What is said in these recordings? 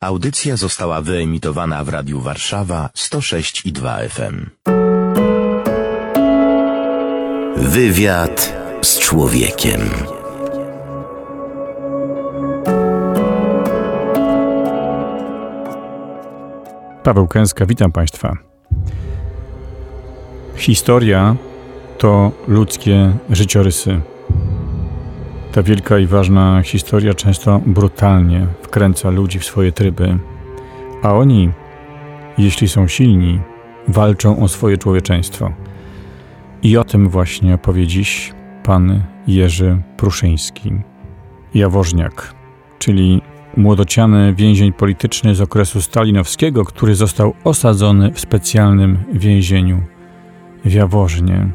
Audycja została wyemitowana w Radiu Warszawa 106 i 2 FM. Wywiad z człowiekiem. Paweł Kęska, witam Państwa. Historia to ludzkie życiorysy. Ta wielka i ważna historia często brutalnie wkręca ludzi w swoje tryby, a oni, jeśli są silni, walczą o swoje człowieczeństwo. I o tym właśnie opowie dziś pan Jerzy Pruszyński, jawożniak, czyli młodociany więzień polityczny z okresu stalinowskiego, który został osadzony w specjalnym więzieniu w Jaworznie.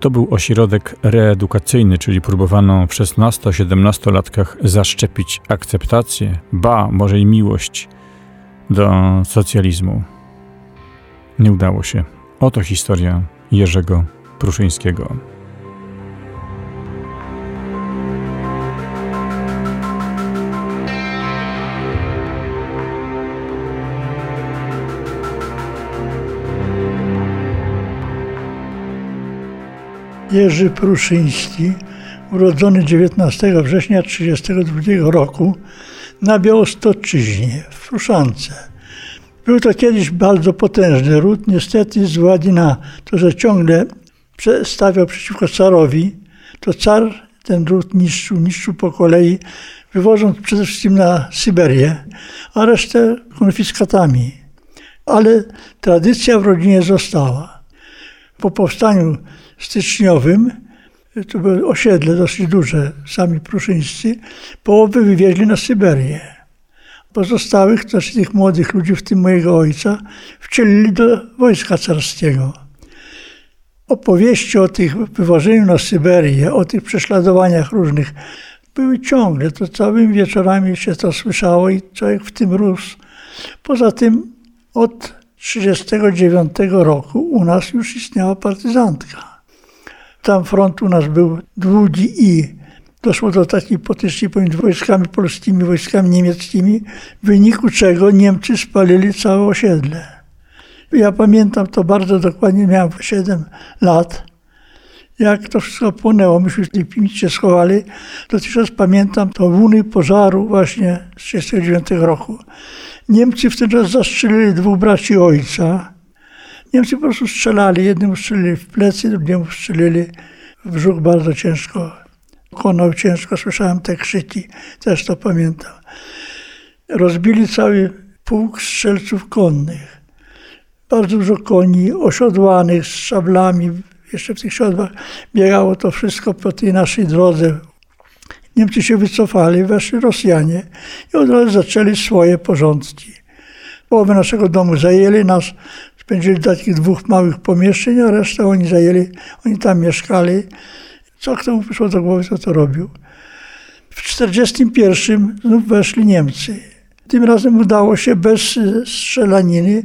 To był ośrodek reedukacyjny, czyli próbowano w 16-17-latkach zaszczepić akceptację, ba, może i miłość do socjalizmu. Nie udało się. Oto historia Jerzego Pruszyńskiego. Jerzy Pruszyński, urodzony 19 września 1932 roku na Białostoczyźnie w Pruszance. Był to kiedyś bardzo potężny ród, niestety z uwagi na to, że ciągle stawiał przeciwko carowi, to car ten ród niszczył, niszczył po kolei, wywożąc przede wszystkim na Syberię, a resztę konfiskatami. Ale tradycja w rodzinie została. Po powstaniu styczniowym, to było osiedle dosyć duże, sami pruszyńscy, połowę wywieźli na Syberię. Pozostałych, to znaczy tych młodych ludzi, w tym mojego ojca, wcielili do wojska carskiego. Opowieści o tych wywożeniu na Syberię, o tych prześladowaniach różnych były ciągle. To całymi wieczorami się to słyszało i człowiek w tym rósł. Poza tym od 1939 roku u nas już istniała partyzantka. Tam front u nas był długi i doszło do takiej potyczki pomiędzy wojskami polskimi, wojskami niemieckimi, w wyniku czego Niemcy spalili całe osiedle. Ja pamiętam to bardzo dokładnie, miałem 7 lat, jak to wszystko płonęło. Myśmy w tej piwnicy schowali. Dotychczas pamiętam to wuny pożaru właśnie z 1939 roku. Niemcy wtedy czas zastrzelili dwóch braci ojca. Niemcy po prostu strzelali. Jednemu strzelili w plecy, drugiemu strzelili w brzuch bardzo ciężko. Konał ciężko, słyszałem te krzyki, też to pamiętam. Rozbili cały pułk strzelców konnych. Bardzo dużo koni osiodłanych z szablami. Jeszcze w tych siodłach biegało to wszystko po tej naszej drodze. Niemcy się wycofali, weszli Rosjanie i od razu zaczęli swoje porządki. Połowę naszego domu zajęli, nas spędzili do takich dwóch małych pomieszczeń, a resztę oni zajęli, oni tam mieszkali. Co kto mu przyszło do głowy, to to robił. W 1941 znów weszli Niemcy. Tym razem udało się bez strzelaniny,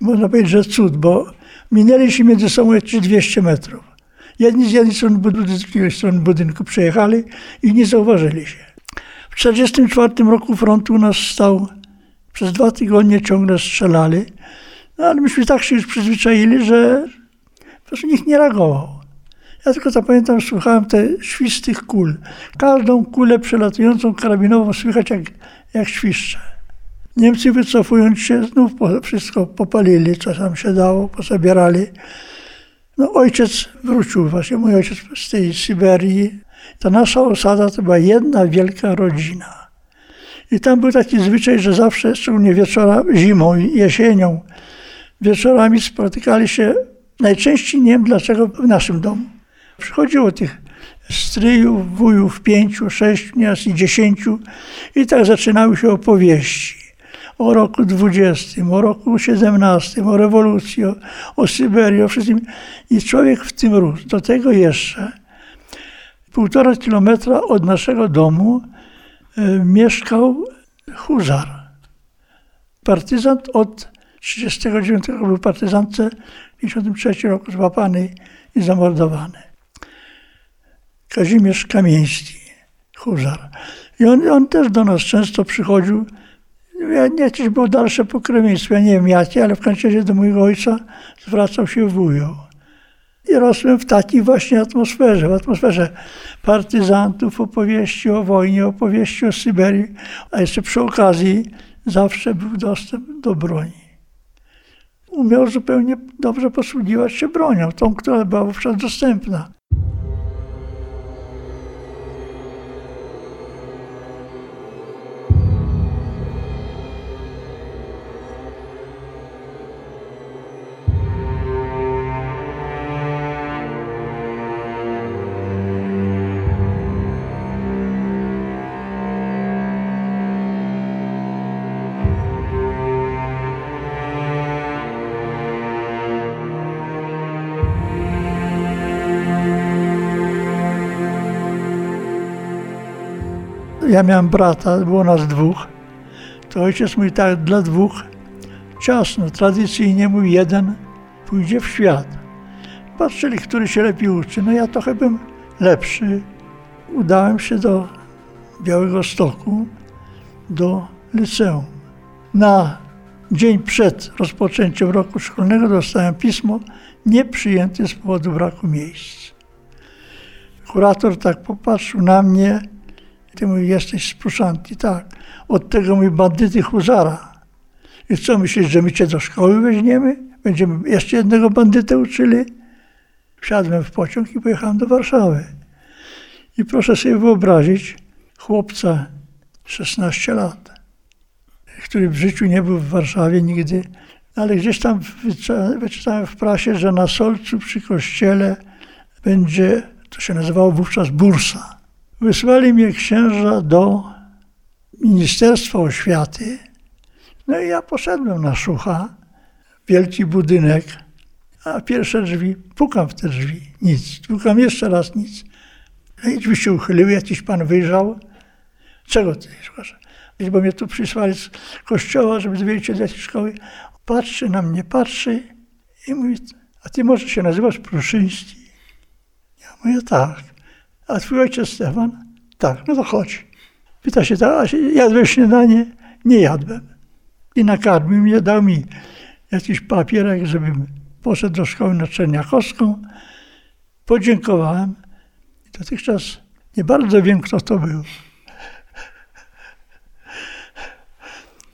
można powiedzieć, że cud, bo minęli się między sobą jakieś 200 metrów. Jedni z jednej strony budynku, z drugiej strony budynku przejechali i nie zauważyli się. W 1944 roku front u nas stał przez dwa tygodnie ciągle strzelali, ale myśmy tak się już przyzwyczaili, że po nikt nie reagował. Ja tylko zapamiętam, słuchałem te świstych kul. Każdą kulę przelatującą karabinową słychać jak, jak świszcze. Niemcy wycofując się, znów wszystko popalili, co tam się dało, pozabierali. No ojciec wrócił, właśnie mój ojciec z tej Syberii. Ta nasza osada to była jedna wielka rodzina. I tam był taki zwyczaj, że zawsze, szczególnie wieczora, zimą jesienią, wieczorami spotykali się najczęściej, nie wiem dlaczego, w naszym domu. Przychodziło tych stryjów, wujów, pięciu, sześciu, nieraz i dziesięciu i tak zaczynały się opowieści o roku dwudziestym, o roku siedemnastym, o rewolucji, o, o Syberii, o wszystkim. I człowiek w tym rósł. Do tego jeszcze półtora kilometra od naszego domu e, mieszkał Huzar. Partyzant od 1939 roku był partyzantce, w 1953 roku złapany i zamordowany. Kazimierz Kamieński, Huzar. I on, on też do nas często przychodził Ja nie jakieś było dalsze pokrewieństwo, ja nie wiem jakie, ale w końcu razie do mojego ojca zwracał się wujo. I rosłem w takiej właśnie atmosferze, w atmosferze partyzantów, opowieści o wojnie, opowieści o Syberii, a jeszcze przy okazji zawsze był dostęp do broni. Umiał zupełnie dobrze posługiwać się bronią, tą, która była wówczas dostępna. Ja miałem brata, było nas dwóch. To ojciec mój tak dla dwóch ciasno, tradycyjnie mój jeden pójdzie w świat. Patrzyli, który się lepiej uczy. No ja trochę bym lepszy. Udałem się do Białego Stoku, do liceum. Na dzień przed rozpoczęciem roku szkolnego dostałem pismo nieprzyjęty z powodu braku miejsc. Kurator tak popatrzył na mnie, ty mówi, jesteś z Pruszanki, tak. Od tego mój bandyty huzara. I co myślisz, że my cię do szkoły weźmiemy? Będziemy jeszcze jednego bandytę uczyli? Wsiadłem w pociąg i pojechałem do Warszawy. I proszę sobie wyobrazić chłopca 16 lat, który w życiu nie był w Warszawie nigdy, ale gdzieś tam wyczytałem w prasie, że na Solcu przy kościele będzie, to się nazywało wówczas bursa. Wysłali mnie księża do Ministerstwa Oświaty. No i ja poszedłem na szucha, wielki budynek, a pierwsze drzwi, pukam w te drzwi, nic. Pukam jeszcze raz, nic. No i drzwi się uchyliły, jakiś pan wyjrzał. Czego ty szukasz? Bo mnie tu przysłali z kościoła, żeby dowiedzieć się jakiej szkoły. Patrzy na mnie, patrzy i mówi, a ty może się nazywasz Pruszyński? Ja mówię, tak. A twój ojciec Stefan? Tak, no to chodź. Pyta się, tak, jadłeś śniadanie? Nie jadłem. I nakarmił mnie, dał mi jakiś papierek, żebym poszedł do szkoły na Czerniakowską. Podziękowałem. Dotychczas nie bardzo wiem, kto to był.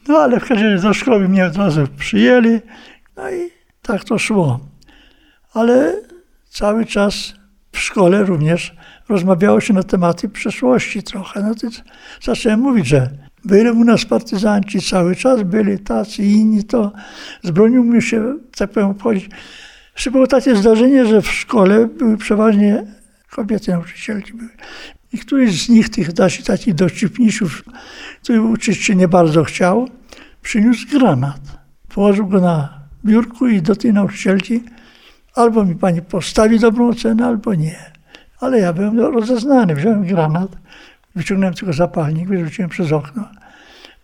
No ale w każdym razie do szkoły mnie od razu przyjęli. No i tak to szło. Ale cały czas w szkole również rozmawiało się na tematy przeszłości trochę. No to zacząłem mówić, że byli u nas partyzanci cały czas, byli tacy i inni, to z bronią mi się, tak powiem, obchodzić. Jeszcze było takie zdarzenie, że w szkole były przeważnie kobiety nauczycielki. Były. I któryś z nich, tych naszych takich dowcipnisiów, który uczyć się nie bardzo chciał, przyniósł granat. Położył go na biurku i do tej nauczycielki albo mi pani postawi dobrą ocenę, albo nie. Ale ja byłem rozeznany, wziąłem granat, wyciągnąłem tylko zapalnik, wyrzuciłem przez okno.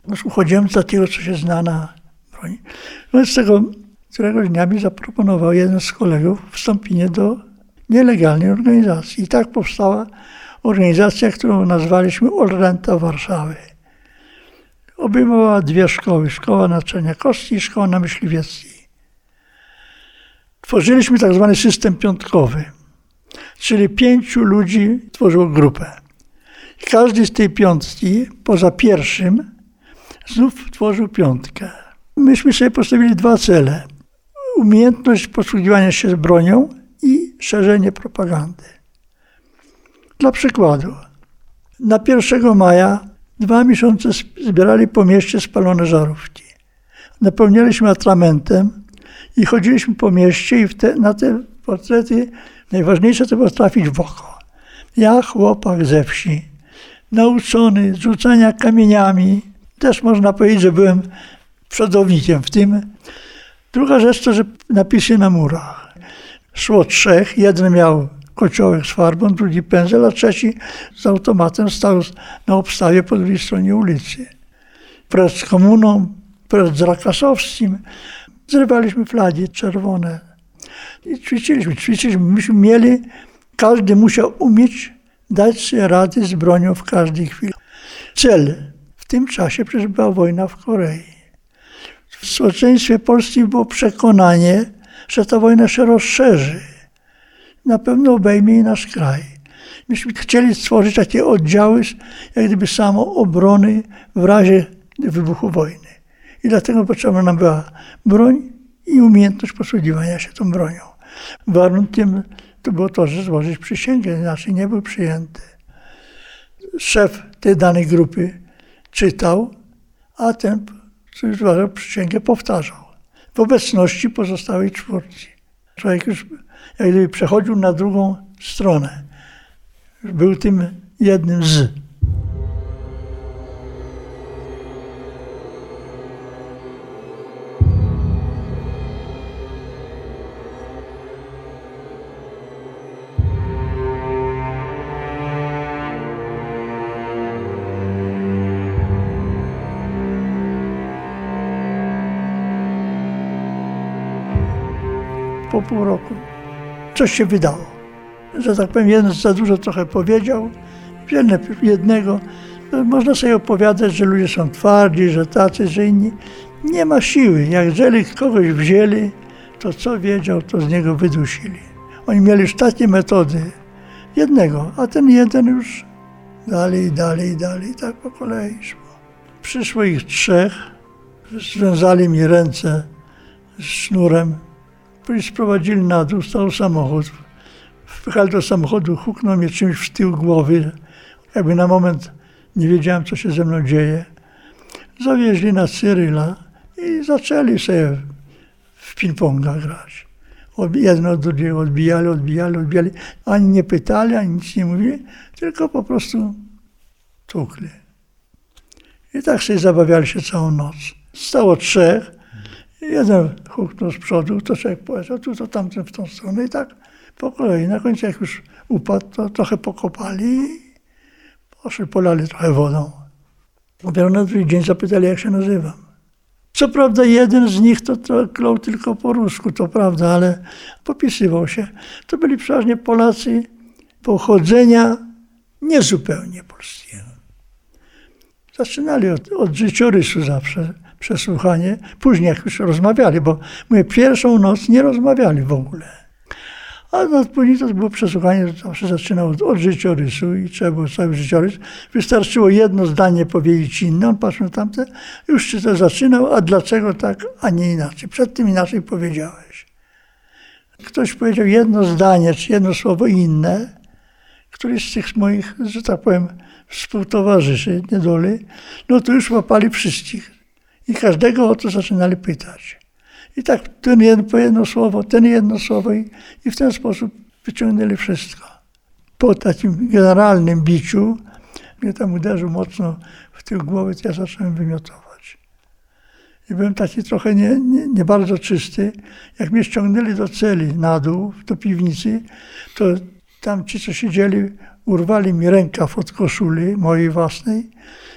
No, uchodziłem za tego, co się zna na broni. No z tego któregoś dnia mi zaproponował jeden z kolegów wstąpienie do nielegalnej organizacji. I tak powstała organizacja, którą nazwaliśmy Orlenta Warszawy. Obejmowała dwie szkoły, szkoła na Czerniakowskiej i szkoła na Myśliwieckiej. Tworzyliśmy tak zwany system piątkowy, czyli pięciu ludzi tworzyło grupę. Każdy z tej piątki, poza pierwszym, znów tworzył piątkę. Myśmy sobie postawili dwa cele. Umiejętność posługiwania się bronią i szerzenie propagandy. Dla przykładu, na 1 maja dwa miesiące zbierali po mieście spalone żarówki. Napełnialiśmy atramentem i chodziliśmy po mieście i te, na te portrety najważniejsze to było trafić w oko. Ja, chłopak ze wsi, nauczony rzucania kamieniami, też można powiedzieć, że byłem przodownikiem w tym. Druga rzecz to, że napisy na murach. Szło trzech, jeden miał kociołek z farbą, drugi pędzel, a trzeci z automatem stał na obstawie po drugiej stronie ulicy. Przed komuną, przed Zrakasowskim, Zrywaliśmy flagi czerwone i ćwiczyliśmy, ćwiczyliśmy. Myśmy mieli, każdy musiał umieć dać rady z bronią w każdej chwili. Cel w tym czasie przecież była wojna w Korei. W społeczeństwie polskim było przekonanie, że ta wojna się rozszerzy. Na pewno obejmie i nasz kraj. Myśmy chcieli stworzyć takie oddziały, jak gdyby samoobrony w razie wybuchu wojny. I dlatego potrzebna nam była broń i umiejętność posługiwania się tą bronią. Warunkiem to było to, że złożyć przysięgę, inaczej nie był przyjęty. Szef tej danej grupy czytał, a ten, który złożył przysięgę, powtarzał. W obecności pozostałej czwórki. Człowiek już jak gdyby przechodził na drugą stronę. Był tym jednym z. pół roku coś się wydało. Że tak powiem, jeden za dużo trochę powiedział, wiele jednego. Można sobie opowiadać, że ludzie są twardzi, że tacy, że inni. Nie ma siły. Jak jeżeli kogoś wzięli, to co wiedział, to z niego wydusili. Oni mieli już takie metody. Jednego, a ten jeden już dalej, dalej, dalej, tak po kolei szło. Przyszło ich trzech, związali mi ręce sznurem, Później sprowadzili na dół, stał samochód. Wpychali do samochodu, huknął mnie czymś w tył głowy. Jakby na moment nie wiedziałem, co się ze mną dzieje. Zawieźli na Cyryla i zaczęli sobie w ping-ponga grać. Jedno od drugiego odbijali, odbijali, odbijali. Ani nie pytali, ani nic nie mówili, tylko po prostu tukli. I tak sobie zabawiali się całą noc. Stało trzech, Jeden huknął z przodu, to człowiek powiedział, tu to tamten w tą stronę i tak po kolei. Na końcu jak już upadł, to trochę pokopali i poszli, polali trochę wodą. Dopiero na drugi dzień zapytali, jak się nazywam. Co prawda jeden z nich to, to klął tylko po rusku, to prawda, ale popisywał się. To byli przeważnie Polacy pochodzenia niezupełnie polskiego. Zaczynali od, od życiorysu zawsze przesłuchanie. Później jak już rozmawiali, bo mówię, pierwszą noc nie rozmawiali w ogóle. A no, później to było przesłuchanie, zawsze zaczynał od, od życiorysu i trzeba było cały życiorys. Wystarczyło jedno zdanie powiedzieć inne, on patrzył tamte, już się to zaczynał, a dlaczego tak, a nie inaczej. Przed tym inaczej powiedziałeś. Ktoś powiedział jedno zdanie, czy jedno słowo inne, któryś z tych moich, że tak powiem, współtowarzyszy niedoli, no to już łapali wszystkich. I każdego o to zaczynali pytać. I tak ten jeden po jedno słowo, ten jedno słowo i, i w ten sposób wyciągnęli wszystko. Po takim generalnym biciu mnie tam uderzył mocno w tył głowy, to ja zacząłem wymiotować. I byłem taki trochę nie, nie, nie bardzo czysty. Jak mnie ściągnęli do celi na dół, do piwnicy, to tam ci, co siedzieli, urwali mi rękaw od koszuli mojej własnej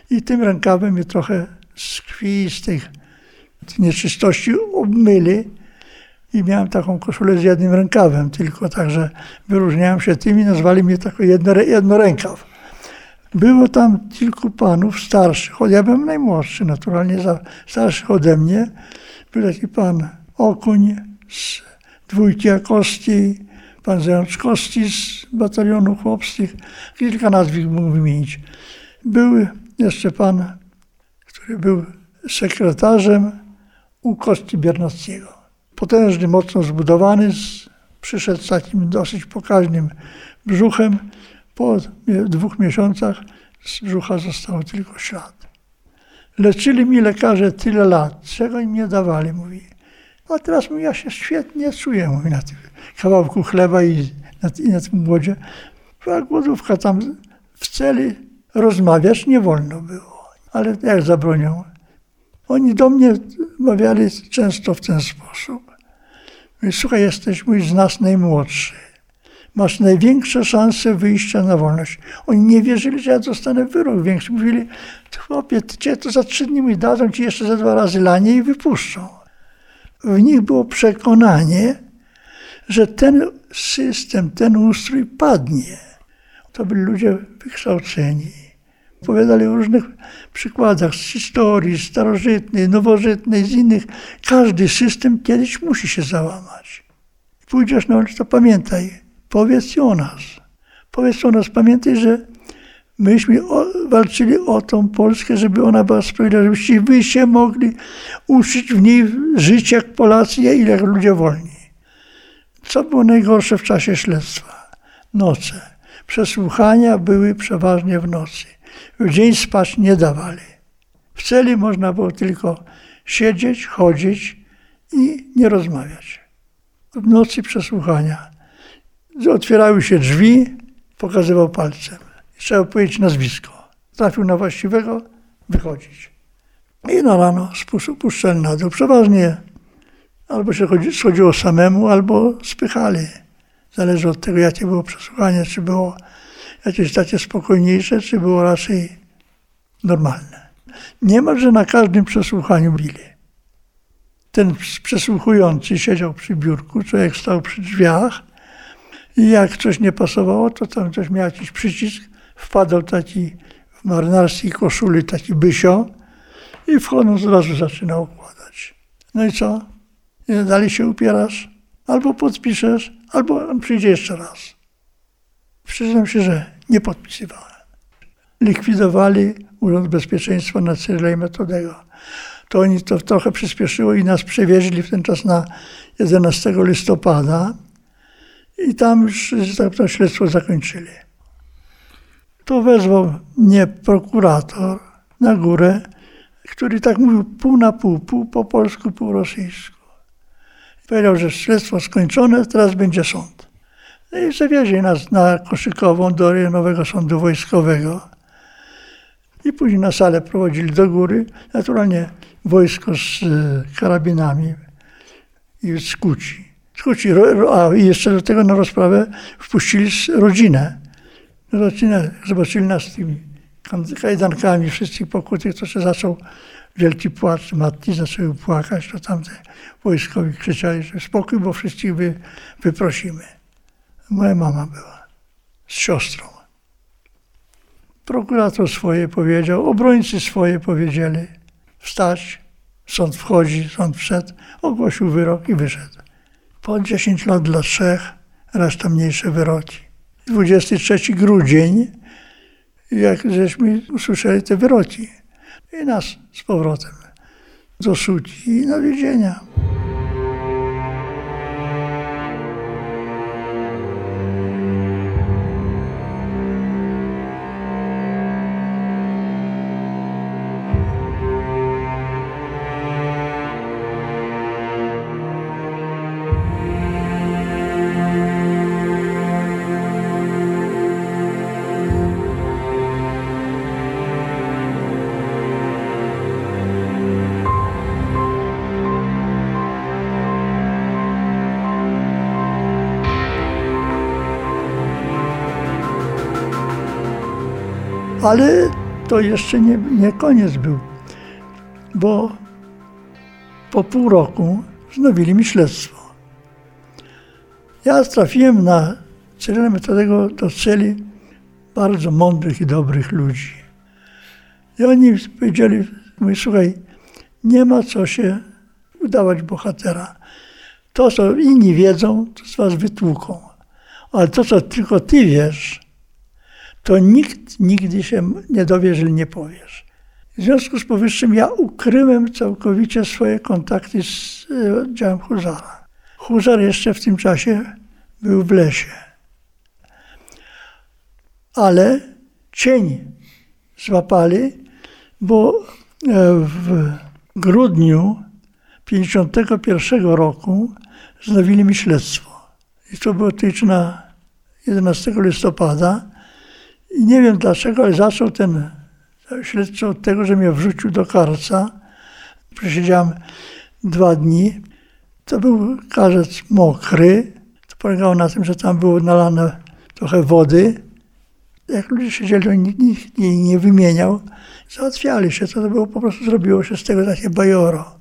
i tym rękawem mnie trochę z krwi, z tych nieczystości obmyli i miałem taką koszulę z jednym rękawem tylko, także wyróżniałem się tym i nazwali mnie tako jedno, jednorękaw. Było tam kilku panów starszych, ja byłem najmłodszy, naturalnie starszych ode mnie. Był taki pan Okuń z dwójki Akosti, pan Zajączkowski z batalionu chłopskich, kilka nazwisk mógł wymienić. Był jeszcze pan który był sekretarzem u Kości Biernackiego. Potężny, mocno zbudowany, przyszedł z takim dosyć pokaźnym brzuchem. Po dwóch miesiącach z brzucha został tylko ślad. Leczyli mi lekarze tyle lat, czego im nie dawali, mówi. A teraz mówi, ja się świetnie czuję, mówi, na tym kawałku chleba i na, i na tym głodzie. Była głodówka tam w celi, rozmawiać nie wolno było ale jak zabronią? Oni do mnie mawiali często w ten sposób. Mówi, słuchaj, jesteś mój z nas najmłodszy. Masz największe szanse wyjścia na wolność. Oni nie wierzyli, że ja dostanę wyrok większy. Mówili, chłopie, cię to za trzy dni mi dadzą ci jeszcze za dwa razy lanie i wypuszczą. W nich było przekonanie, że ten system, ten ustrój padnie. To byli ludzie wykształceni Opowiadali o różnych przykładach z historii starożytnej, nowożytnej, z innych. Każdy system kiedyś musi się załamać. Pójdziesz na ulicę, to pamiętaj, powiedz o nas. Powiedz o nas, pamiętaj, że myśmy walczyli o tą Polskę, żeby ona była sprawiedliwa, żebyście wy się mogli uczyć w niej żyć jak Polacy i jak ludzie wolni. Co było najgorsze w czasie śledztwa? Noce. Przesłuchania były przeważnie w nocy. W dzień spać nie dawali. W celi można było tylko siedzieć, chodzić i nie rozmawiać. W nocy przesłuchania. Otwierały się drzwi, pokazywał palcem. Trzeba powiedzieć nazwisko. Trafił na właściwego, wychodzić. I na rano spuszczali na dół. Przeważnie albo się schodziło samemu, albo spychali. Zależy od tego, jakie było przesłuchanie, czy było jakieś takie spokojniejsze, czy było raczej normalne. Niemalże na każdym przesłuchaniu bili. Ten przesłuchujący siedział przy biurku, człowiek stał przy drzwiach i jak coś nie pasowało, to tam ktoś miał jakiś przycisk, wpadał taki w marynarskiej koszuli, taki bysio i wchodząc od razu zaczynał układać. No i co? Dalej się upierasz? Albo podpiszesz, albo on przyjdzie jeszcze raz. Przyznam się, że nie podpisywałem. Likwidowali Urząd Bezpieczeństwa na Cyryla i Metodego. To oni to trochę przyspieszyło i nas przewieźli w ten czas na 11 listopada i tam już to śledztwo zakończyli. To wezwał mnie prokurator na górę, który tak mówił pół na pół, pół po polsku, pół rosyjsku. Powiedział, że śledztwo skończone, teraz będzie sąd. No i zawieźli nas na Koszykową do rejonowego sądu wojskowego. I później na salę prowadzili do góry. Naturalnie wojsko z e, karabinami i z kuci. Z kuci. A jeszcze do tego na rozprawę wpuścili rodzinę. Rodzinę, zobaczyli nas z tymi kajdankami wszystkich pokutych, to się zaczął wielki płacz. Matki zaczęły płakać, to tamte wojskowi krzyczeli, że spokój, bo wszystkich wy, wyprosimy. Moja mama była z siostrą. Prokurator swoje powiedział, obrońcy swoje powiedzieli. Wstać, sąd wchodzi, sąd wszedł, ogłosił wyrok i wyszedł. Po 10 lat dla trzech, reszta mniejsze wyroki. 23 grudzień, jak żeśmy usłyszeli te wyroki. I nas z powrotem do suci i na więzienia. Ale to jeszcze nie, nie koniec był, bo po pół roku wznowili mi śledztwo. Ja trafiłem na Cyryla Metodego do celi bardzo mądrych i dobrych ludzi. I oni powiedzieli, mój, słuchaj, nie ma co się udawać bohatera. To, co inni wiedzą, to z was wytłuką. Ale to, co tylko ty wiesz, to nikt nigdy się nie dowie, jeżeli nie powiesz. W związku z powyższym ja ukryłem całkowicie swoje kontakty z e, oddziałem Huzara. Huzar jeszcze w tym czasie był w lesie. Ale cień złapali, bo e, w grudniu 1951 roku znowili mi śledztwo. I to było na 11 listopada i nie wiem dlaczego, ale zaczął ten śledczy od tego, że mnie wrzucił do karca. Przesiedziałem dwa dni. To był karzec mokry. To polegało na tym, że tam było nalane trochę wody. Jak ludzie siedzieli, nikt, nikt nie, nie wymieniał. Załatwiali się. To, to było po prostu zrobiło się z tego takie bajoro.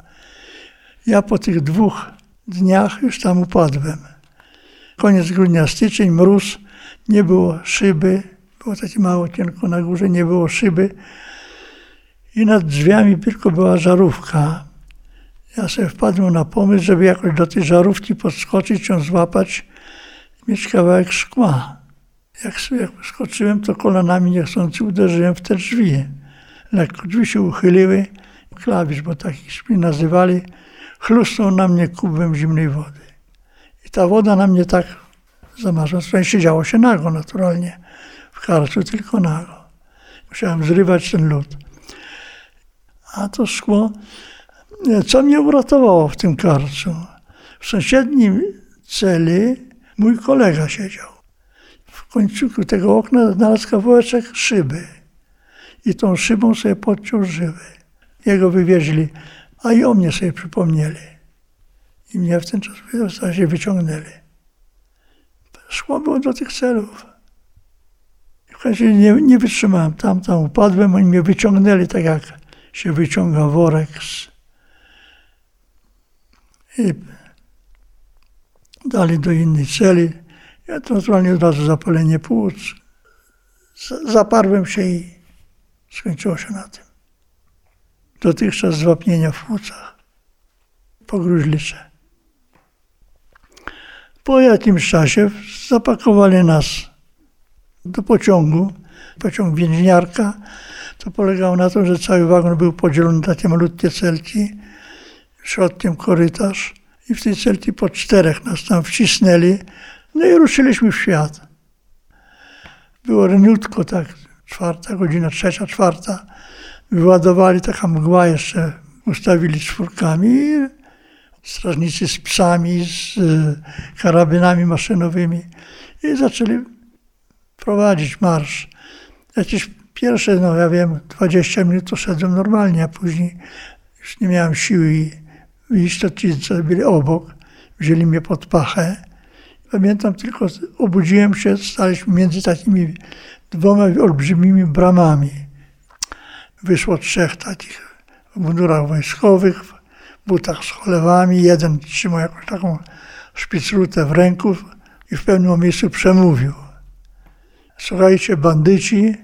Ja po tych dwóch dniach już tam upadłem. Koniec grudnia, styczeń, mróz, nie było szyby, Było takie mało cienko na górze, nie było szyby. I nad drzwiami tylko była żarówka. Ja sobie wpadłem na pomysł, żeby jakoś do tej żarówki podskoczyć, ją złapać, mieć kawałek szkła. Jak sobie skoczyłem, to kolanami niechcący uderzyłem w te drzwi. Lekko drzwi się uchyliły, klawisz, bo takich nazywali, chlusnął na mnie kubem zimnej wody. I ta woda na mnie tak zamarzyła. Słuchaj, siedziało się nago naturalnie. W karcu tylko nago. Musiałem zrywać ten lód. A to szkło, co mnie uratowało w tym karcu? W sąsiednim celi mój kolega siedział. W końcu tego okna znalazł kawałeczek szyby. I tą szybą sobie podciął żyły. Jego wywieźli, a i o mnie sobie przypomnieli. I mnie w ten czas zasadzie wyciągnęli. Szło było do tych celów. Końcu nie, nie wytrzymałem. Tam, tam upadłem, oni mnie wyciągnęli tak jak się wyciąga worek z... i dali do innej celi. Ja to naturalnie od razu zapalenie płuc. Zaparłem się i skończyło się na tym. Dotychczas zwapnienia w płucach pogruźlicze. Po jakimś czasie zapakowali nas do pociągu, pociąg więźniarka. To polegało na tym, że cały wagon był podzielony na takie malutkie celki, środkiem korytarz i w tej celki po czterech nas tam wcisnęli, no i ruszyliśmy w świat. Było reniutko, tak, czwarta godzina, trzecia, czwarta. Wyładowali, taka mgła jeszcze ustawili czwórkami strażnicy z psami, z e, karabinami maszynowymi i zaczęli prowadzić marsz. Jakieś pierwsze, no ja wiem, 20 minut to szedłem normalnie, a później już nie miałem siły to ci, co byli obok, wzięli mnie pod pachę. Pamiętam tylko, obudziłem się, staliśmy między takimi dwoma olbrzymimi bramami. Wyszło trzech takich w mundurach wojskowych, butach z cholewami. Jeden trzymał jakąś taką szpicrutę w ręku i w pewnym miejscu przemówił. Słuchajcie, bandyci,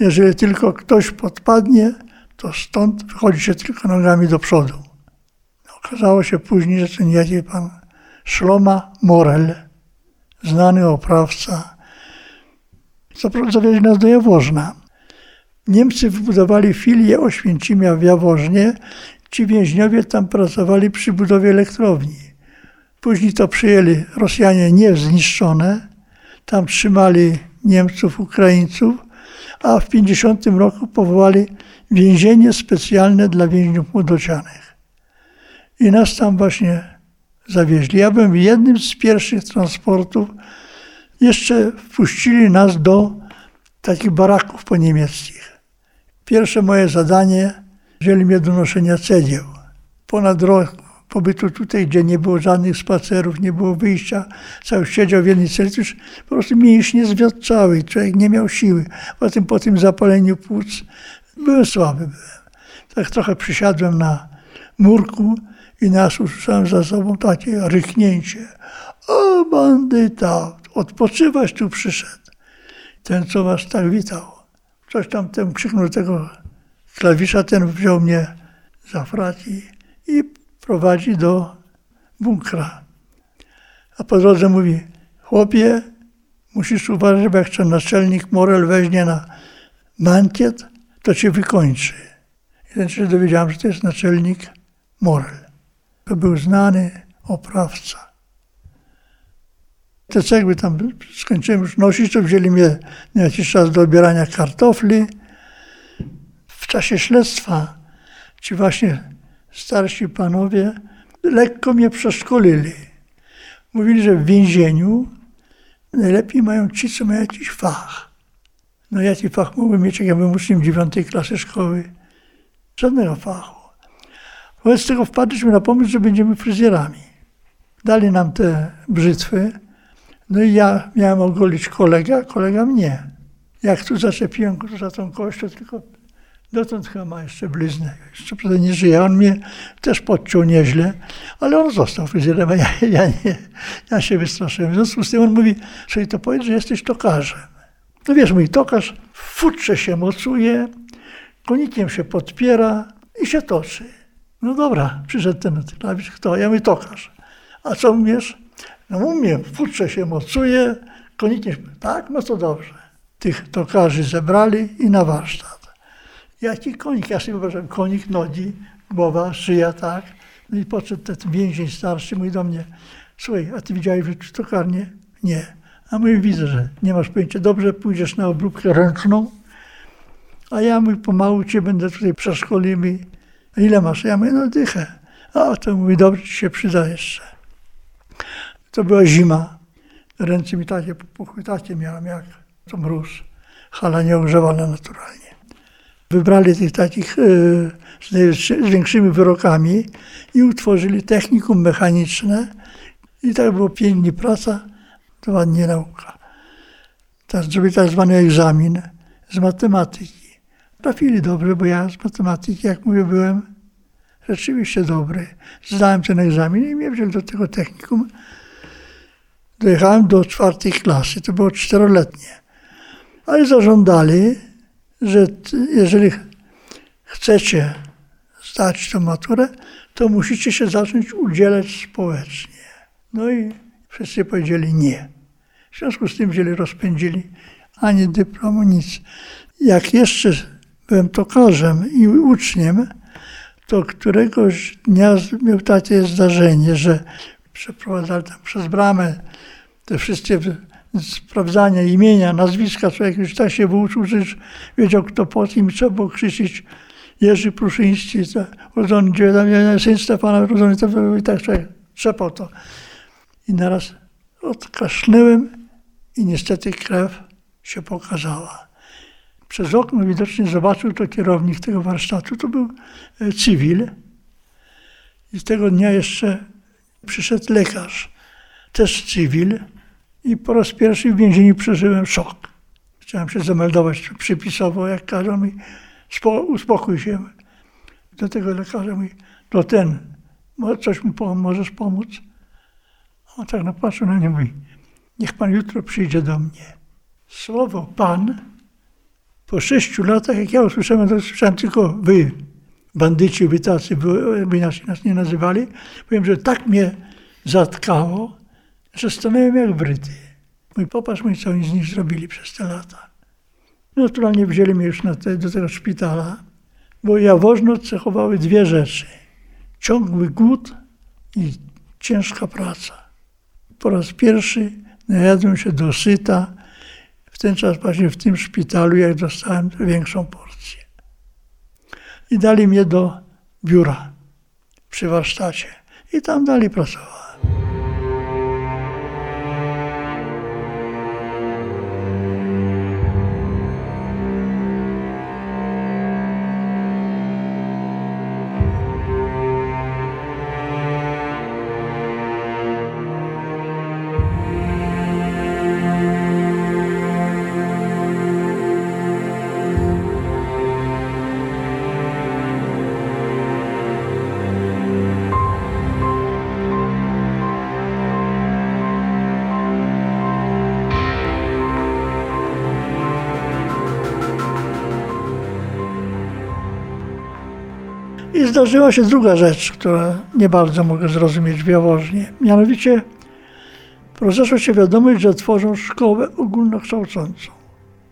jeżeli tylko ktoś podpadnie, to stąd wychodzi się tylko nogami do przodu. Okazało się później, że ten niejaki pan Szloma Morel, znany oprawca, zawieźli nas do Jaworzna. Niemcy wybudowali filię Oświęcimia w Jaworznie Ci więźniowie tam pracowali przy budowie elektrowni. Później to przyjęli Rosjanie niezniszczone. Tam trzymali Niemców, Ukraińców, a w 50 roku powołali więzienie specjalne dla więźniów młodocianych. I nas tam właśnie zawieźli. Ja byłem jednym z pierwszych transportów. Jeszcze wpuścili nas do takich baraków po niemieckich. Pierwsze moje zadanie wzięli mnie do noszenia cegieł. Ponad rok pobytu tutaj, gdzie nie było żadnych spacerów, nie było wyjścia, cały siedział w jednej celi, już po prostu mięśnie zwiotczały, człowiek nie miał siły. Potem po tym zapaleniu płuc byłem słaby. Byłem. Tak trochę przysiadłem na murku i nas usłyszałem za sobą takie ryknięcie. O, bandyta, odpoczywać tu przyszedł. Ten, co was tak witał. Coś tam ten krzyknął tego klawisza ten wziął mnie za fraki i prowadzi do bunkra. A po drodze mówi, chłopie, musisz uważać, bo jak cię naczelnik Morel weźmie na mankiet, to cię wykończy. I ten się dowiedziałem, że to jest naczelnik Morel. To był znany oprawca. Te cegły tam skończyłem już nosić, to wzięli mnie na jakiś czas do odbierania kartofli w czasie śledztwa ci właśnie starsi panowie lekko mnie przeszkolili. Mówili, że w więzieniu najlepiej mają ci, co mają jakiś fach. No jaki fach mógłbym mieć, jak ja bym uczniem dziewiątej klasy szkoły? Żadnego fachu. Wobec tego wpadliśmy na pomysł, że będziemy fryzjerami. Dali nam te brzytwy, no i ja miałem ogolić kolegę, a kolega mnie. Jak tu zaczepiłem za tą kość, to tylko Dotąd chyba ma jeszcze bliznę. Jeszcze prawda nie żyje. On mnie też podciął nieźle, ale on został fryzjerem, a ja, ja, nie, ja się wystraszyłem. W związku z tym on mówi, że to powiedz, że jesteś tokarzem. No wiesz, mój tokarz w futrze się mocuje, konikiem się podpiera i się toczy. No dobra, przyszedł ten klawisz, kto? Ja mówię, tokarz. A co umiesz? No umiem, w futrze się mocuje, konikiem się... Tak, no to dobrze. Tych tokarzy zebrali i na warsztat. Jaki konik? Ja sobie wyobrażam, konik, nogi, głowa, szyja, tak. No i podszedł ten więzień starszy, mówi do mnie, słuchaj, a ty widziałeś w tokarnię? Nie. A mój widzę, że nie masz pojęcia. Dobrze, pójdziesz na obróbkę ręczną, a ja mój pomału cię będę tutaj przeszkolił mi. Ile masz? Ja mówię, no dychę. A to mówi, dobrze ci się przyda jeszcze. To była zima. Ręce mi takie popuchły, takie miałem jak to mróz. Hala nieogrzewana naturalnie. Wybrali tych takich e, z, większymi wyrokami i utworzyli technikum mechaniczne. I tak było pięć praca, dwa dni nauka. Teraz zrobili tak zwany egzamin z matematyki. Trafili dobrze, bo ja z matematyki, jak mówię, byłem rzeczywiście dobry. Zdałem ten egzamin i mnie wzięli do tego technikum. Dojechałem do czwartej klasy, to było czteroletnie. Ale zażądali, że jeżeli chcecie zdać tę maturę, to musicie się zacząć udzielać społecznie. No i wszyscy powiedzieli nie. W związku z tym wzięli, rozpędzili ani dyplomu, nic. Jak jeszcze byłem tokarzem i uczniem, to któregoś dnia miał takie zdarzenie, że przeprowadzali tam przez bramę te wszystkie sprawdzania imienia, nazwiska, człowiek już tak się wyuczył, że wiedział kto po kim, trzeba było krzyczeć Jerzy Pruszyński, urodzony syn Stefana, urodzony i tak człowiek trzepał to. I naraz odkaszlnęłem i niestety krew się pokazała. Przez okno widocznie zobaczył to kierownik tego warsztatu. To był e, cywil. I tego dnia jeszcze przyszedł lekarz, też cywil. I po raz pierwszy w więzieniu przeżyłem szok. Chciałem się zameldować przypisowo, jak każą mi, uspokój się. Do tego lekarza mówi, to ten, coś mi możesz pomóc? On tak napatrzył na mnie mówi, niech pan jutro przyjdzie do mnie. Słowo pan po sześciu latach, jak ja usłyszałem, to słyszałem tylko wy, bandyci, wy tacy, by nas, nas nie nazywali. Powiem, że tak mnie zatkało, stanąłem jak wryty. Mój popatrz, mój co oni z nich zrobili przez te lata. Naturalnie wzięli mnie już te, do tego szpitala, bo jawożno cechowały dwie rzeczy. Ciągły głód i ciężka praca. Po raz pierwszy najadłem się dosyta, w ten czas właśnie w tym szpitalu, jak dostałem większą porcję. I dali mnie do biura przy warsztacie. I tam dalej pracowałem. I zdarzyła się druga rzecz, która nie bardzo mogę zrozumieć w Jaworznie. Mianowicie rozeszła się wiadomość, że tworzą szkołę ogólnokształcącą.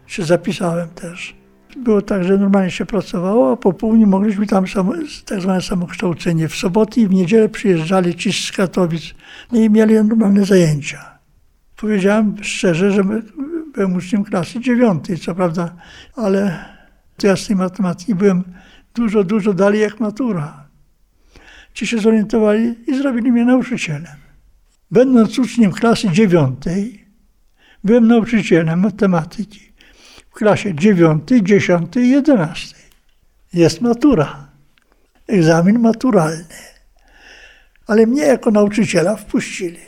Się zapisałem też. Było tak, że normalnie się pracowało, a po południu mogliśmy tam samo, tak zwane samokształcenie. W soboty i w niedzielę przyjeżdżali ci z Katowic no i mieli normalne zajęcia. Powiedziałem szczerze, że byłem uczniem klasy dziewiątej, co prawda, ale z tej matematyki byłem dużo, dużo dalej jak matura. Ci się zorientowali i zrobili mnie nauczycielem. Będąc uczniem klasy dziewiątej, byłem nauczycielem matematyki w klasie dziewiątej, dziesiątej jedenastej. Jest matura, egzamin maturalny. Ale mnie jako nauczyciela wpuścili.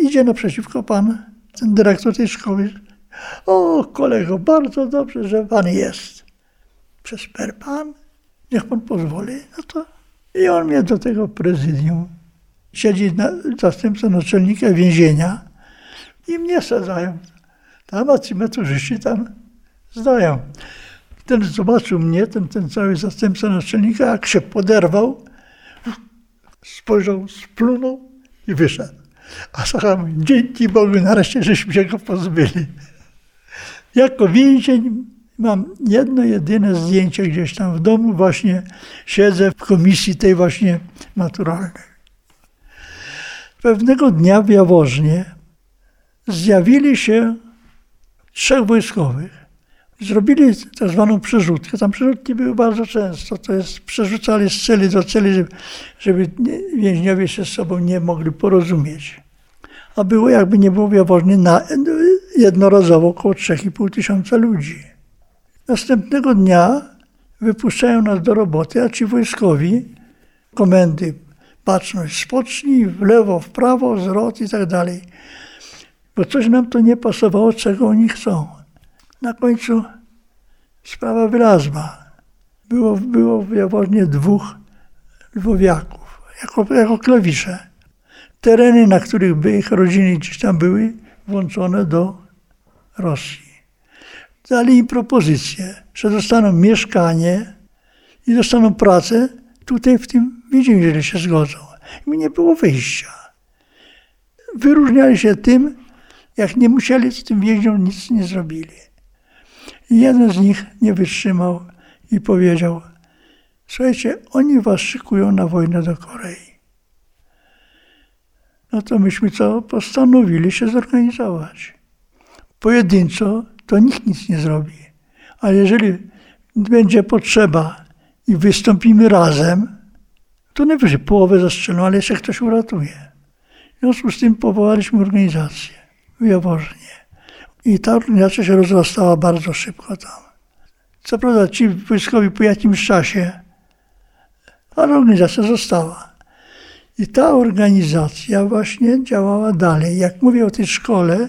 Idzie naprzeciwko pan, ten dyrektor tej szkoły. O, kolego, bardzo dobrze, że pan jest przez per pan, niech pan pozwoli, no to i on mnie do tego prezydium. Siedzi na, zastępca naczelnika więzienia i mnie sadzają Tam a ci maturzyści tam zdają. Ten zobaczył mnie, ten, ten cały zastępca naczelnika, jak się poderwał, spojrzał, splunął i wyszedł. A mówi, dzięki Bogu, nareszcie żeśmy się go pozbyli. Jako więzień mam jedno jedyne zdjęcie gdzieś tam w domu, właśnie siedzę w komisji tej właśnie naturalnej. Pewnego dnia w Jaworznie zjawili się trzech wojskowych. Zrobili tak zwaną przerzutkę. Tam przerzutki były bardzo często. To jest przerzucali z celi do celi, żeby, żeby więźniowie się z sobą nie mogli porozumieć. A było jakby nie było w Jaworznie na, jednorazowo około 3,5 tysiąca ludzi. Następnego dnia wypuszczają nas do roboty, a ci wojskowi, komendy, baczność, spocznij w lewo, w prawo, zwrot i tak dalej. Bo coś nam to nie pasowało, czego oni chcą. Na końcu sprawa wylazła. Było, było w dwóch lwowiaków, jako, jako klawisze. Tereny, na których by ich rodziny gdzieś tam były, włączone do Rosji. Dali im propozycję, że dostaną mieszkanie i dostaną pracę tutaj w tym więzieniu, jeżeli się zgodzą. I nie było wyjścia. Wyróżniali się tym, jak nie musieli z tym więźniom nic nie zrobili. I jeden z nich nie wytrzymał i powiedział, słuchajcie, oni was szykują na wojnę do Korei. No to myśmy co? Postanowili się zorganizować. Pojedynczo to nikt nic nie zrobi. Ale jeżeli będzie potrzeba i wystąpimy razem, to najwyżej połowę zastrzelą, ale jeszcze ktoś uratuje. W związku z tym powołaliśmy organizację w Jaworznie. I ta organizacja się rozrastała bardzo szybko tam. Co prawda ci wojskowi po jakimś czasie, ale organizacja została. I ta organizacja właśnie działała dalej. Jak mówię o tej szkole,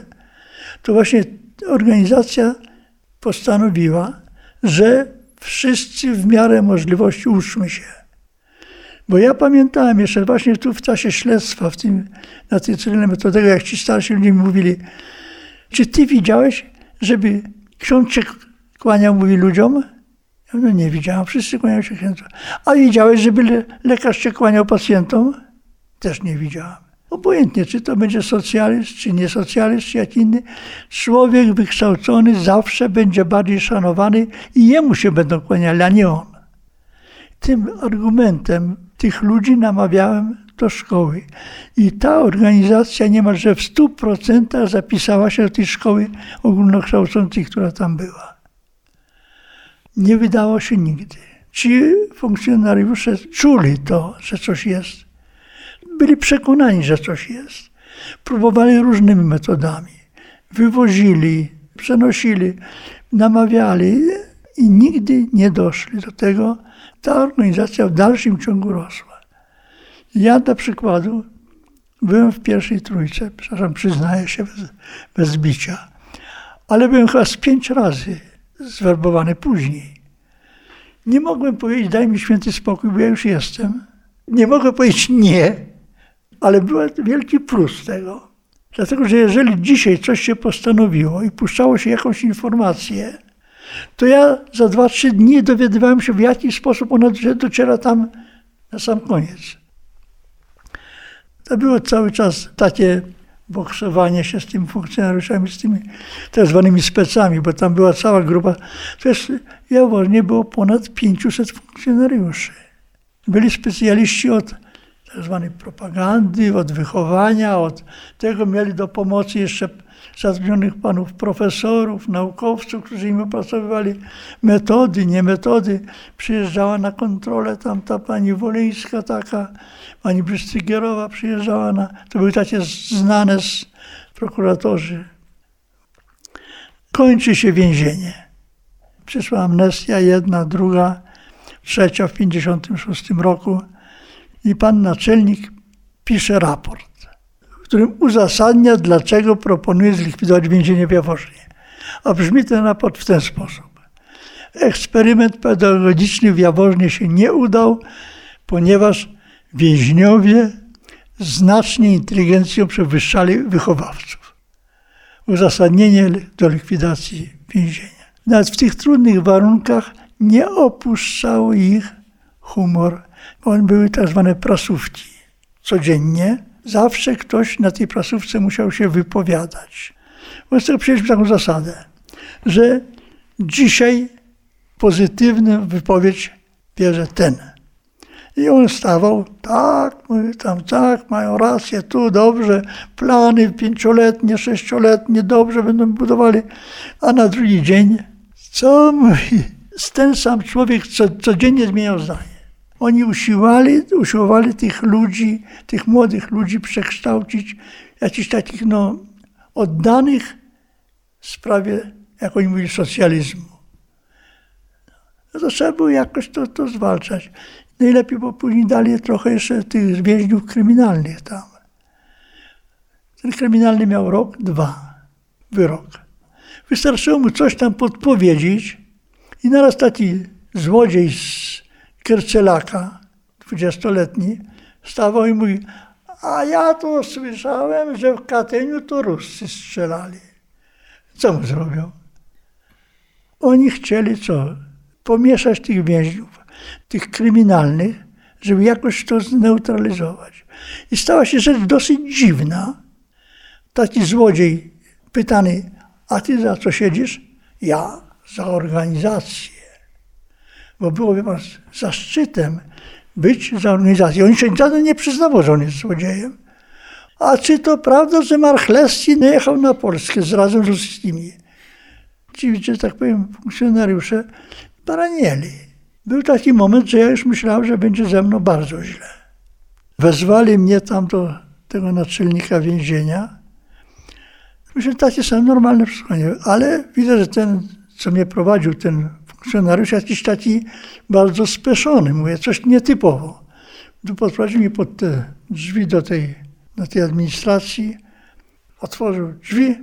to właśnie organizacja postanowiła, że wszyscy w miarę możliwości uczmy się. Bo ja pamiętałem jeszcze właśnie tu w czasie śledztwa, w tym, na tej cyryle metodego, jak ci starsi ludzie mi mówili, czy ty widziałeś, żeby ksiądz się kłaniał, mówi ludziom? Ja no nie widziałem, wszyscy kłaniają się księdzu. A widziałeś, żeby le lekarz się kłaniał pacjentom? Też nie widziałem. Obojętnie, czy to będzie socjalist, czy niesocjalist, czy jak inny, człowiek wykształcony zawsze będzie bardziej szanowany i jemu się będą kłaniali, a nie on. Tym argumentem tych ludzi namawiałem do szkoły. I ta organizacja niemalże w 100% zapisała się do tej szkoły ogólnokształcącej, która tam była. Nie wydało się nigdy. Ci funkcjonariusze czuli to, że coś jest. Byli przekonani, że coś jest. Próbowali różnymi metodami. Wywozili, przenosili, namawiali i nigdy nie doszli do tego. Ta organizacja w dalszym ciągu rosła. Ja dla przykładu byłem w pierwszej trójce, przepraszam, przyznaję się bez, bez bicia, ale byłem chyba z pięć razy zwerbowany później. Nie mogłem powiedzieć, daj mi święty spokój, bo ja już jestem. Nie mogę powiedzieć nie, ale był wielki plus tego. Dlatego, że jeżeli dzisiaj coś się postanowiło i puszczało się jakąś informację, to ja za dwa, trzy dni dowiadywałem się, w jaki sposób ona dociera tam na sam koniec. To było cały czas takie boksowanie się z tymi funkcjonariuszami, z tymi tak zwanymi specami, bo tam była cała grupa. To jest, w nie było ponad 500 funkcjonariuszy. Byli specjaliści od tak zwanej propagandy, od wychowania, od tego mieli do pomocy jeszcze zatrudnionych panów profesorów, naukowców, którzy im opracowywali metody, nie metody. Przyjeżdżała na kontrolę tam ta pani Wolyńska taka, pani Brystygierowa przyjeżdżała na, to były takie znane z prokuratorzy. Kończy się więzienie. Przyszła amnestia jedna, druga, trzecia w 1956 roku i pan naczelnik pisze raport w którym uzasadnia, dlaczego proponuje zlikwidować więzienie w Jaworznie. A brzmi ten raport w ten sposób. Eksperyment pedagogiczny w Jaworznie się nie udał, ponieważ więźniowie znacznie inteligencją przewyższali wychowawców. uzasadnienie do likwidacji więzienia. Nawet w tych trudnych warunkach nie opuszczał ich humor. Były tak zwane prasówki. Codziennie zawsze ktoś na tej prasówce musiał się wypowiadać. Wobec tego przyjęliśmy taką zasadę, że dzisiaj pozytywną wypowiedź bierze ten. I on stawał, tak, mówi tam, tak, mają rację, tu dobrze, plany pięcioletnie, sześcioletnie, dobrze będą budowali. A na drugi dzień, co mówi, ten sam człowiek co, codziennie zmieniał zdanie. Oni usiłowali, usiłowali tych ludzi, tych młodych ludzi przekształcić, jakichś takich no, oddanych sprawie, jak oni mówili, socjalizmu. No to trzeba było jakoś to, to zwalczać. Najlepiej, bo później dali trochę jeszcze tych więźniów kryminalnych tam. Ten kryminalny miał rok, dwa, wyrok. Wystarczyło mu coś tam podpowiedzieć i naraz taki złodziej z Kercelaka, dwudziestoletni, stawał i mówi, a ja to słyszałem, że w Katyniu to Ruscy strzelali. Co mu zrobią? Oni chcieli co? Pomieszać tych więźniów, tych kryminalnych, żeby jakoś to zneutralizować. I stała się rzecz dosyć dziwna. Taki złodziej pytany, a ty za co siedzisz? Ja za organizację. Bo było chyba zaszczytem być za organizację. On się żaden nie przyznawał, że on jest złodziejem. A czy to prawda, że Marchlewski nie jechał na Polskę z razem z wszystkimi? Ci, że tak powiem, funkcjonariusze baranieli. Był taki moment, że ja już myślałem, że będzie ze mną bardzo źle. Wezwali mnie tam do tego naczelnika więzienia. Myślę, takie są normalne przesłuchanie, ale widzę, że ten, co mnie prowadził, ten funkcjonariusz, jakiś taki bardzo speszony, mówię, coś nietypowo. Podprowadził mnie pod te drzwi do tej, do tej administracji, otworzył drzwi,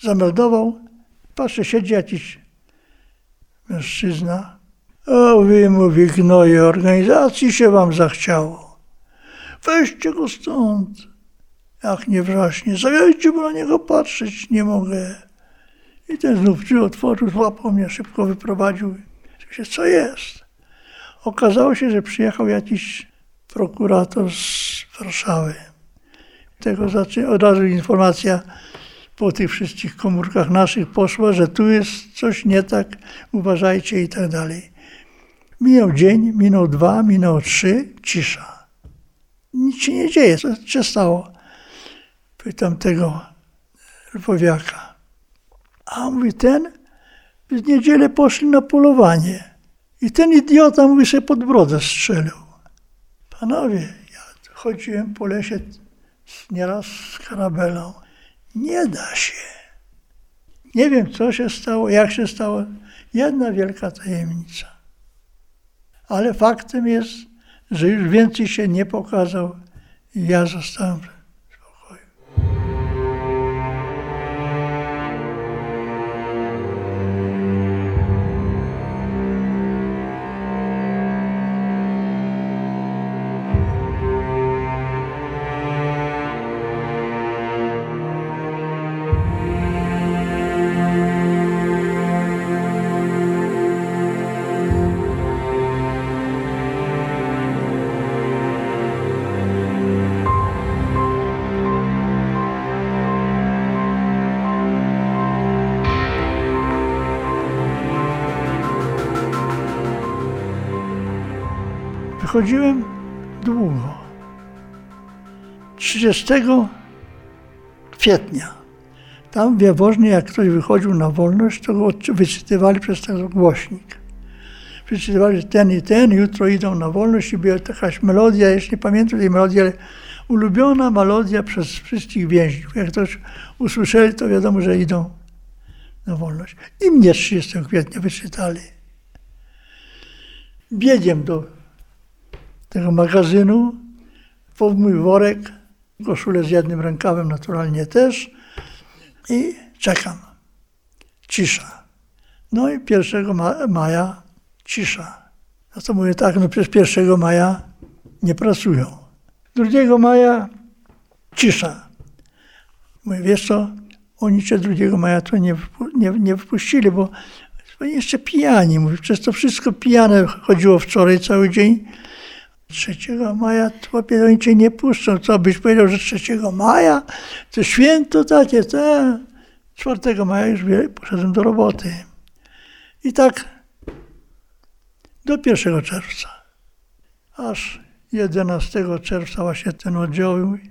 zameldował, patrzę, siedzi jakiś mężczyzna, o, wy, mówi, gnoje organizacji się wam zachciało. Weźcie go stąd. Jak nie wrzaśnie, zawiajcie, bo na niego patrzeć nie mogę. I ten znów drzwi otworzył, złapał mnie, szybko wyprowadził. Się, co jest? Okazało się, że przyjechał jakiś prokurator z Warszawy. Tego zaczę, od razu informacja po tych wszystkich komórkach naszych poszła, że tu jest coś nie tak, uważajcie i tak dalej. Minął dzień, minął dwa, minął trzy, cisza. Nic się nie dzieje. Co się stało? Pytam tego lwowiaka. A mówi, ten w niedzielę poszli na polowanie. I ten idiota, mówi, sobie pod brodę strzelił. Panowie, ja chodziłem po lesie nieraz z karabelą. Nie da się. Nie wiem, co się stało, jak się stało. Jedna wielka tajemnica. Ale faktem jest, że już więcej się nie pokazał i ja zostałem Wychodziłem długo. 30 kwietnia. Tam w Jaworznie, jak ktoś wychodził na wolność, to go wyczytywali przez ten głośnik. Wyczytywali, że ten i ten jutro idą na wolność i była jakaś melodia, jeszcze nie pamiętam tej melodii, ale ulubiona melodia przez wszystkich więźniów. Jak ktoś usłyszeli, to wiadomo, że idą na wolność. I mnie 30 kwietnia wyczytali. Biegiem do tego magazynu, pod mój worek, koszulę z jednym rękawem naturalnie też i czekam. Cisza. No i 1 ma maja cisza. No to mówię tak, no przecież 1 maja nie pracują. 2 maja cisza. Mówię, wiesz co, Oni czy 2 maja to nie, nie, nie wypuścili, bo oni jeszcze pijani. Mówi, przez to wszystko pijane chodziło wczoraj cały dzień. 3 maja to oni cię nie puszczą. Co byś powiedział, że 3 maja to święto takie, to 4 maja już poszedłem do roboty. I tak do 1 czerwca. Aż 11 czerwca właśnie ten oddział mówi,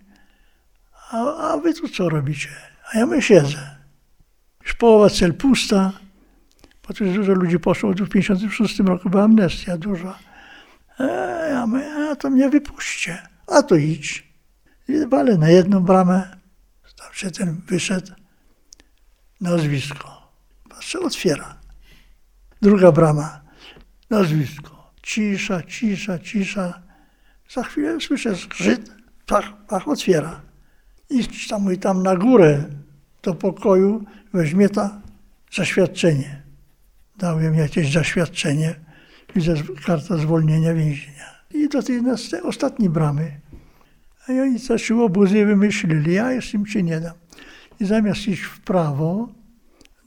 a, a wy tu co robicie? A ja my siedzę. Już połowa cel pusta, bo tu dużo ludzi poszło, w 56 roku była amnestia duża. E, ja mówię, a to mnie wypuśćcie, a to idź. I walę na jedną bramę, tam się ten wyszedł, nazwisko. Patrzę, otwiera. Druga brama, nazwisko. Cisza, cisza, cisza. Za chwilę słyszę zgrzyt, pach, pach, otwiera. Idź tam i tam na górę do pokoju, weźmie ta zaświadczenie. Dałem jakieś zaświadczenie, widzę karta zwolnienia więzienia. I do tej ostatniej bramy. A oni zaczęli obozy wymyślili, ja im się nie dam. I zamiast iść w prawo,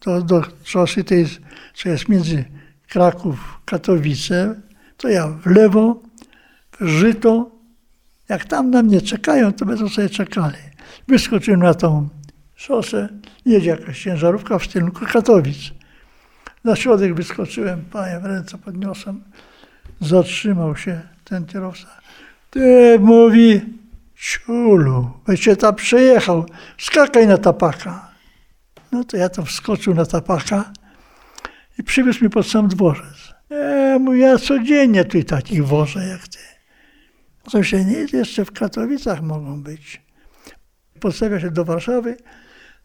do, do szosy tej, co jest między Kraków, Katowice, to ja w lewo, w żyto. Jak tam na mnie czekają, to będą sobie czekali. Wyskoczyłem na tą szosę, jedzie jakaś ciężarówka w kierunku Katowic. Na środek wyskoczyłem, panie w ręce podniosłem. Zatrzymał się ten kierowca. Ty, mówi, ciulu, byście tam przejechał, skakaj na tapaka. No to ja tam wskoczył na tapaka i przywiózł mi pod sam dworzec. E, mówi, ja codziennie tu takich wożę jak ty. To się nie, jeszcze w Katowicach mogą być. Postawia się do Warszawy,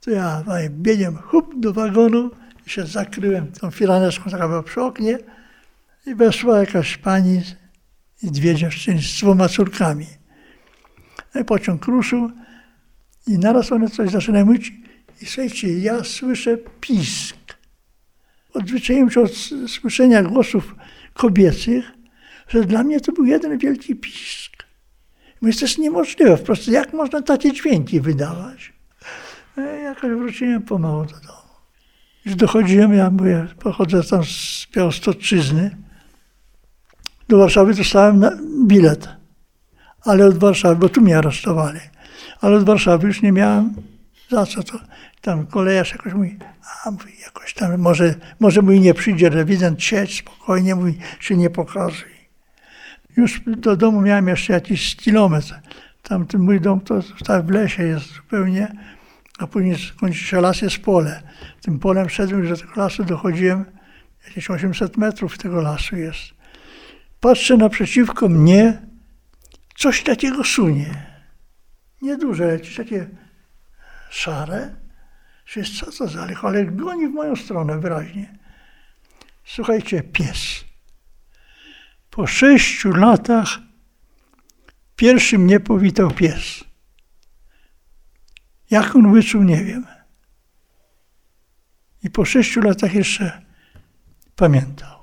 to ja biegiem hup do wagonu się zakryłem tą filaneczką, taka była przy oknie i weszła jakaś pani i dwie dziewczyny z dwoma córkami. No i pociąg ruszył i naraz one coś zaczynają mówić i słuchajcie, ja słyszę pisk. Odzwyczaiłem się od słyszenia głosów kobiecych, że dla mnie to był jeden wielki pisk. Mówię, to jest niemożliwe, po prostu jak można takie dźwięki wydawać? No jakoś wróciłem pomału do domu. Już dochodziłem, ja mówię, pochodzę tam z Białostoczyzny. Do Warszawy dostałem bilet, ale od Warszawy, bo tu mnie aresztowali, ale od Warszawy już nie miałem za co to. Tam kolejarz jakoś mówi, a mówi, jakoś tam, może, może mój nie przyjdzie rewident, siedź spokojnie, mówi, się nie pokazuj. Już do domu miałem jeszcze jakiś kilometr. Tam ten mój dom to w lesie jest zupełnie, a później kończy się las, jest pole. Tym polem szedłem, że do tego lasu dochodziłem, jakieś 800 metrów tego lasu jest. Patrzę naprzeciwko mnie, coś takiego sunie. Nieduże, jakieś takie szare. Wiesz, co to za licho, ale goni w moją stronę wyraźnie. Słuchajcie, pies. Po sześciu latach pierwszy mnie powitał pies. Jak on wyczuł, nie wiem. I po sześciu latach jeszcze pamiętał.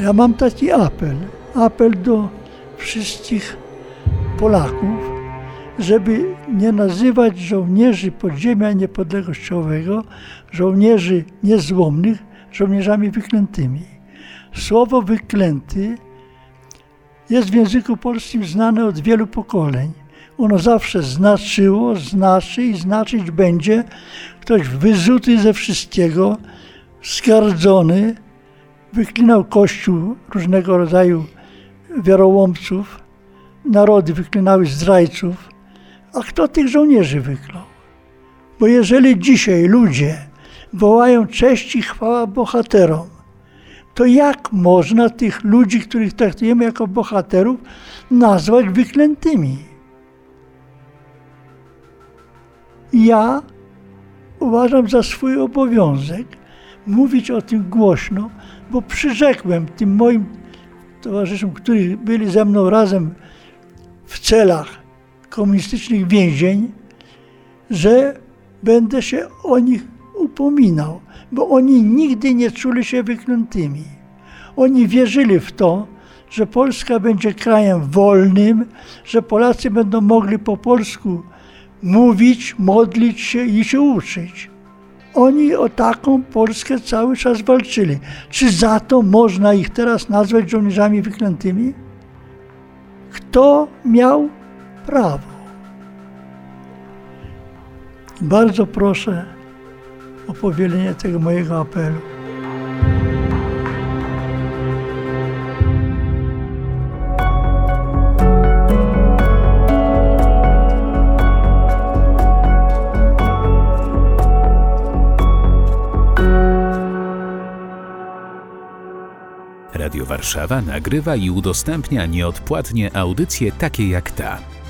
Ja mam taki apel, apel do wszystkich Polaków, żeby nie nazywać żołnierzy podziemia niepodległościowego, żołnierzy niezłomnych, żołnierzami wyklętymi. Słowo wyklęty jest w języku polskim znane od wielu pokoleń. Ono zawsze znaczyło, znaczy i znaczyć będzie ktoś wyzuty ze wszystkiego, skardzony, wyklinał Kościół różnego rodzaju wiarołomców, narody wyklinały zdrajców, a kto tych żołnierzy wyklął? Bo jeżeli dzisiaj ludzie wołają cześć i chwała bohaterom, to jak można tych ludzi, których traktujemy jako bohaterów, nazwać wyklętymi? Ja uważam za swój obowiązek mówić o tym głośno, bo przyrzekłem tym moim towarzyszom, którzy byli ze mną razem w celach komunistycznych więzień, że będę się o nich upominał, bo oni nigdy nie czuli się wyklętymi. Oni wierzyli w to, że Polska będzie krajem wolnym, że Polacy będą mogli po polsku mówić, modlić się i się uczyć. Oni o taką Polskę cały czas walczyli. Czy za to można ich teraz nazwać żołnierzami wyklętymi? Kto miał prawo? Bardzo proszę o powielenie tego mojego apelu. Radio Warszawa nagrywa i udostępnia nieodpłatnie audycje takie jak ta.